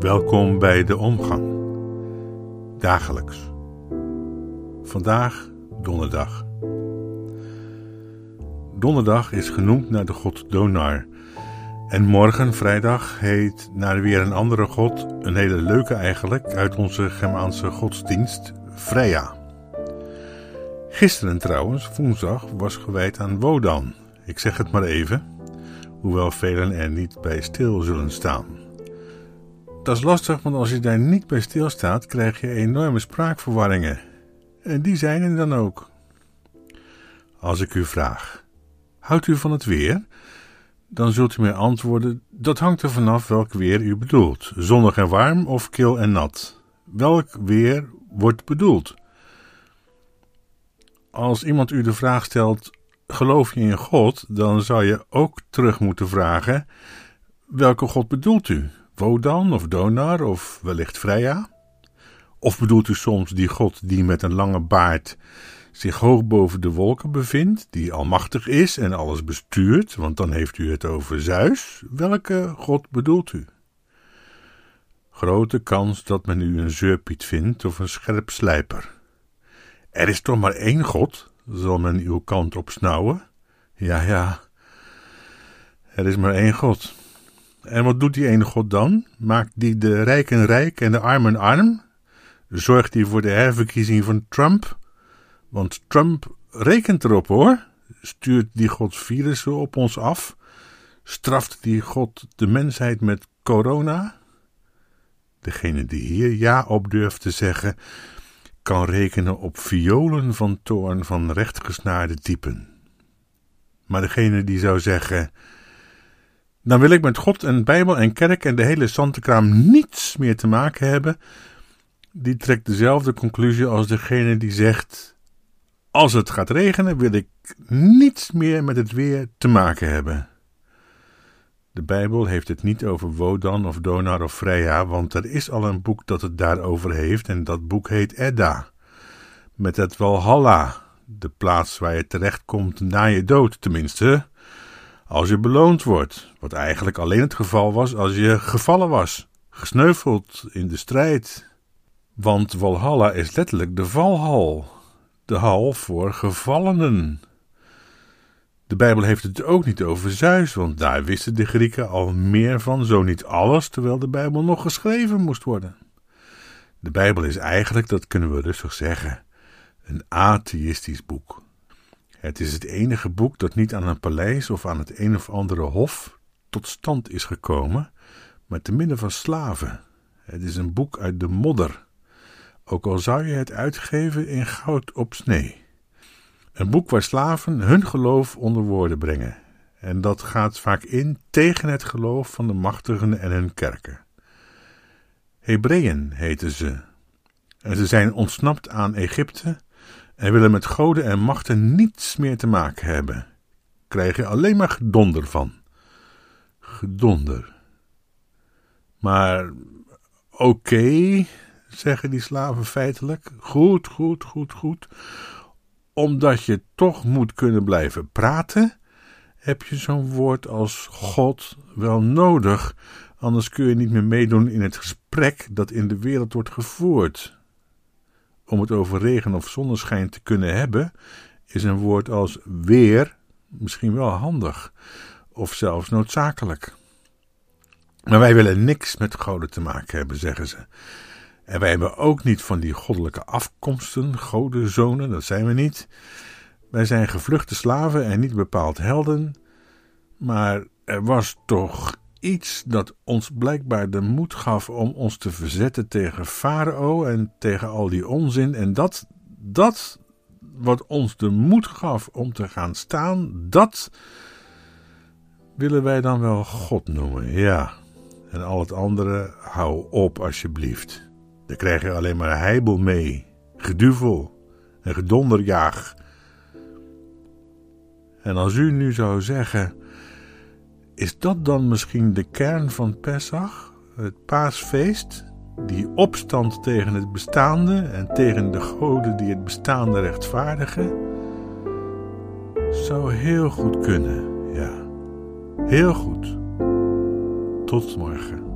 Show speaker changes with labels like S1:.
S1: Welkom bij de omgang. Dagelijks. Vandaag donderdag. Donderdag is genoemd naar de god Donar. En morgen, vrijdag, heet naar weer een andere god, een hele leuke eigenlijk, uit onze Germaanse godsdienst, Freya. Gisteren trouwens, woensdag, was gewijd aan Wodan. Ik zeg het maar even, hoewel velen er niet bij stil zullen staan. Dat is lastig, want als je daar niet bij stilstaat, krijg je enorme spraakverwarringen. En die zijn er dan ook. Als ik u vraag: houdt u van het weer? Dan zult u mij antwoorden: dat hangt er vanaf welk weer u bedoelt: zonnig en warm of kil en nat. Welk weer wordt bedoeld? Als iemand u de vraag stelt: geloof je in God? Dan zou je ook terug moeten vragen: welke God bedoelt u? Wodan of Donar of wellicht Freya? Of bedoelt u soms die God die met een lange baard zich hoog boven de wolken bevindt, die almachtig is en alles bestuurt, want dan heeft u het over Zeus? Welke God bedoelt u? Grote kans dat men u een zeurpiet vindt of een scherp slijper. Er is toch maar één God, zal men uw kant op snauwen? Ja, ja, er is maar één God. En wat doet die ene God dan? Maakt die de rijken rijk en de armen arm? Zorgt hij voor de herverkiezing van Trump? Want Trump rekent erop hoor. Stuurt die God virussen op ons af? Straft die God de mensheid met corona? Degene die hier ja op durft te zeggen, kan rekenen op violen van toorn van rechtgesnaarde typen. Maar degene die zou zeggen dan wil ik met God en Bijbel en kerk en de hele zantekraam niets meer te maken hebben. Die trekt dezelfde conclusie als degene die zegt: Als het gaat regenen, wil ik niets meer met het weer te maken hebben. De Bijbel heeft het niet over Wodan of Donar of Freya, want er is al een boek dat het daarover heeft en dat boek heet Edda. Met het Walhalla, de plaats waar je terechtkomt na je dood tenminste, als je beloond wordt, wat eigenlijk alleen het geval was als je gevallen was, gesneuveld in de strijd. Want Walhalla is letterlijk de valhal, de hal voor gevallenen. De Bijbel heeft het ook niet over Zeus, want daar wisten de Grieken al meer van, zo niet alles, terwijl de Bijbel nog geschreven moest worden. De Bijbel is eigenlijk, dat kunnen we rustig zeggen, een atheïstisch boek. Het is het enige boek dat niet aan een paleis of aan het een of andere hof tot stand is gekomen, maar te midden van slaven. Het is een boek uit de modder, ook al zou je het uitgeven in goud op snee. Een boek waar slaven hun geloof onder woorden brengen, en dat gaat vaak in tegen het geloof van de machtigen en hun kerken. Hebreeën heten ze, en ze zijn ontsnapt aan Egypte en willen met goden en machten niets meer te maken hebben. Krijg je alleen maar gedonder van. Gedonder. Maar oké, zeggen die slaven feitelijk. Goed, goed, goed, goed. Omdat je toch moet kunnen blijven praten, heb je zo'n woord als God wel nodig. Anders kun je niet meer meedoen in het gesprek dat in de wereld wordt gevoerd. Om het over regen of zonneschijn te kunnen hebben, is een woord als weer misschien wel handig of zelfs noodzakelijk. Maar wij willen niks met goden te maken hebben, zeggen ze. En wij hebben ook niet van die goddelijke afkomsten, godenzonen, dat zijn we niet. Wij zijn gevluchte slaven en niet bepaald helden. Maar er was toch iets dat ons blijkbaar de moed gaf om ons te verzetten tegen Farao en tegen al die onzin. En dat, dat wat ons de moed gaf om te gaan staan, dat willen wij dan wel God noemen. Ja. En al het andere, hou op alsjeblieft. Daar krijg je alleen maar heibel mee, geduvel en gedonderjaag. En als u nu zou zeggen, is dat dan misschien de kern van Pesach, het paasfeest? Die opstand tegen het bestaande en tegen de goden die het bestaande rechtvaardigen? Zou heel goed kunnen, ja. Heel goed. Tot morgen.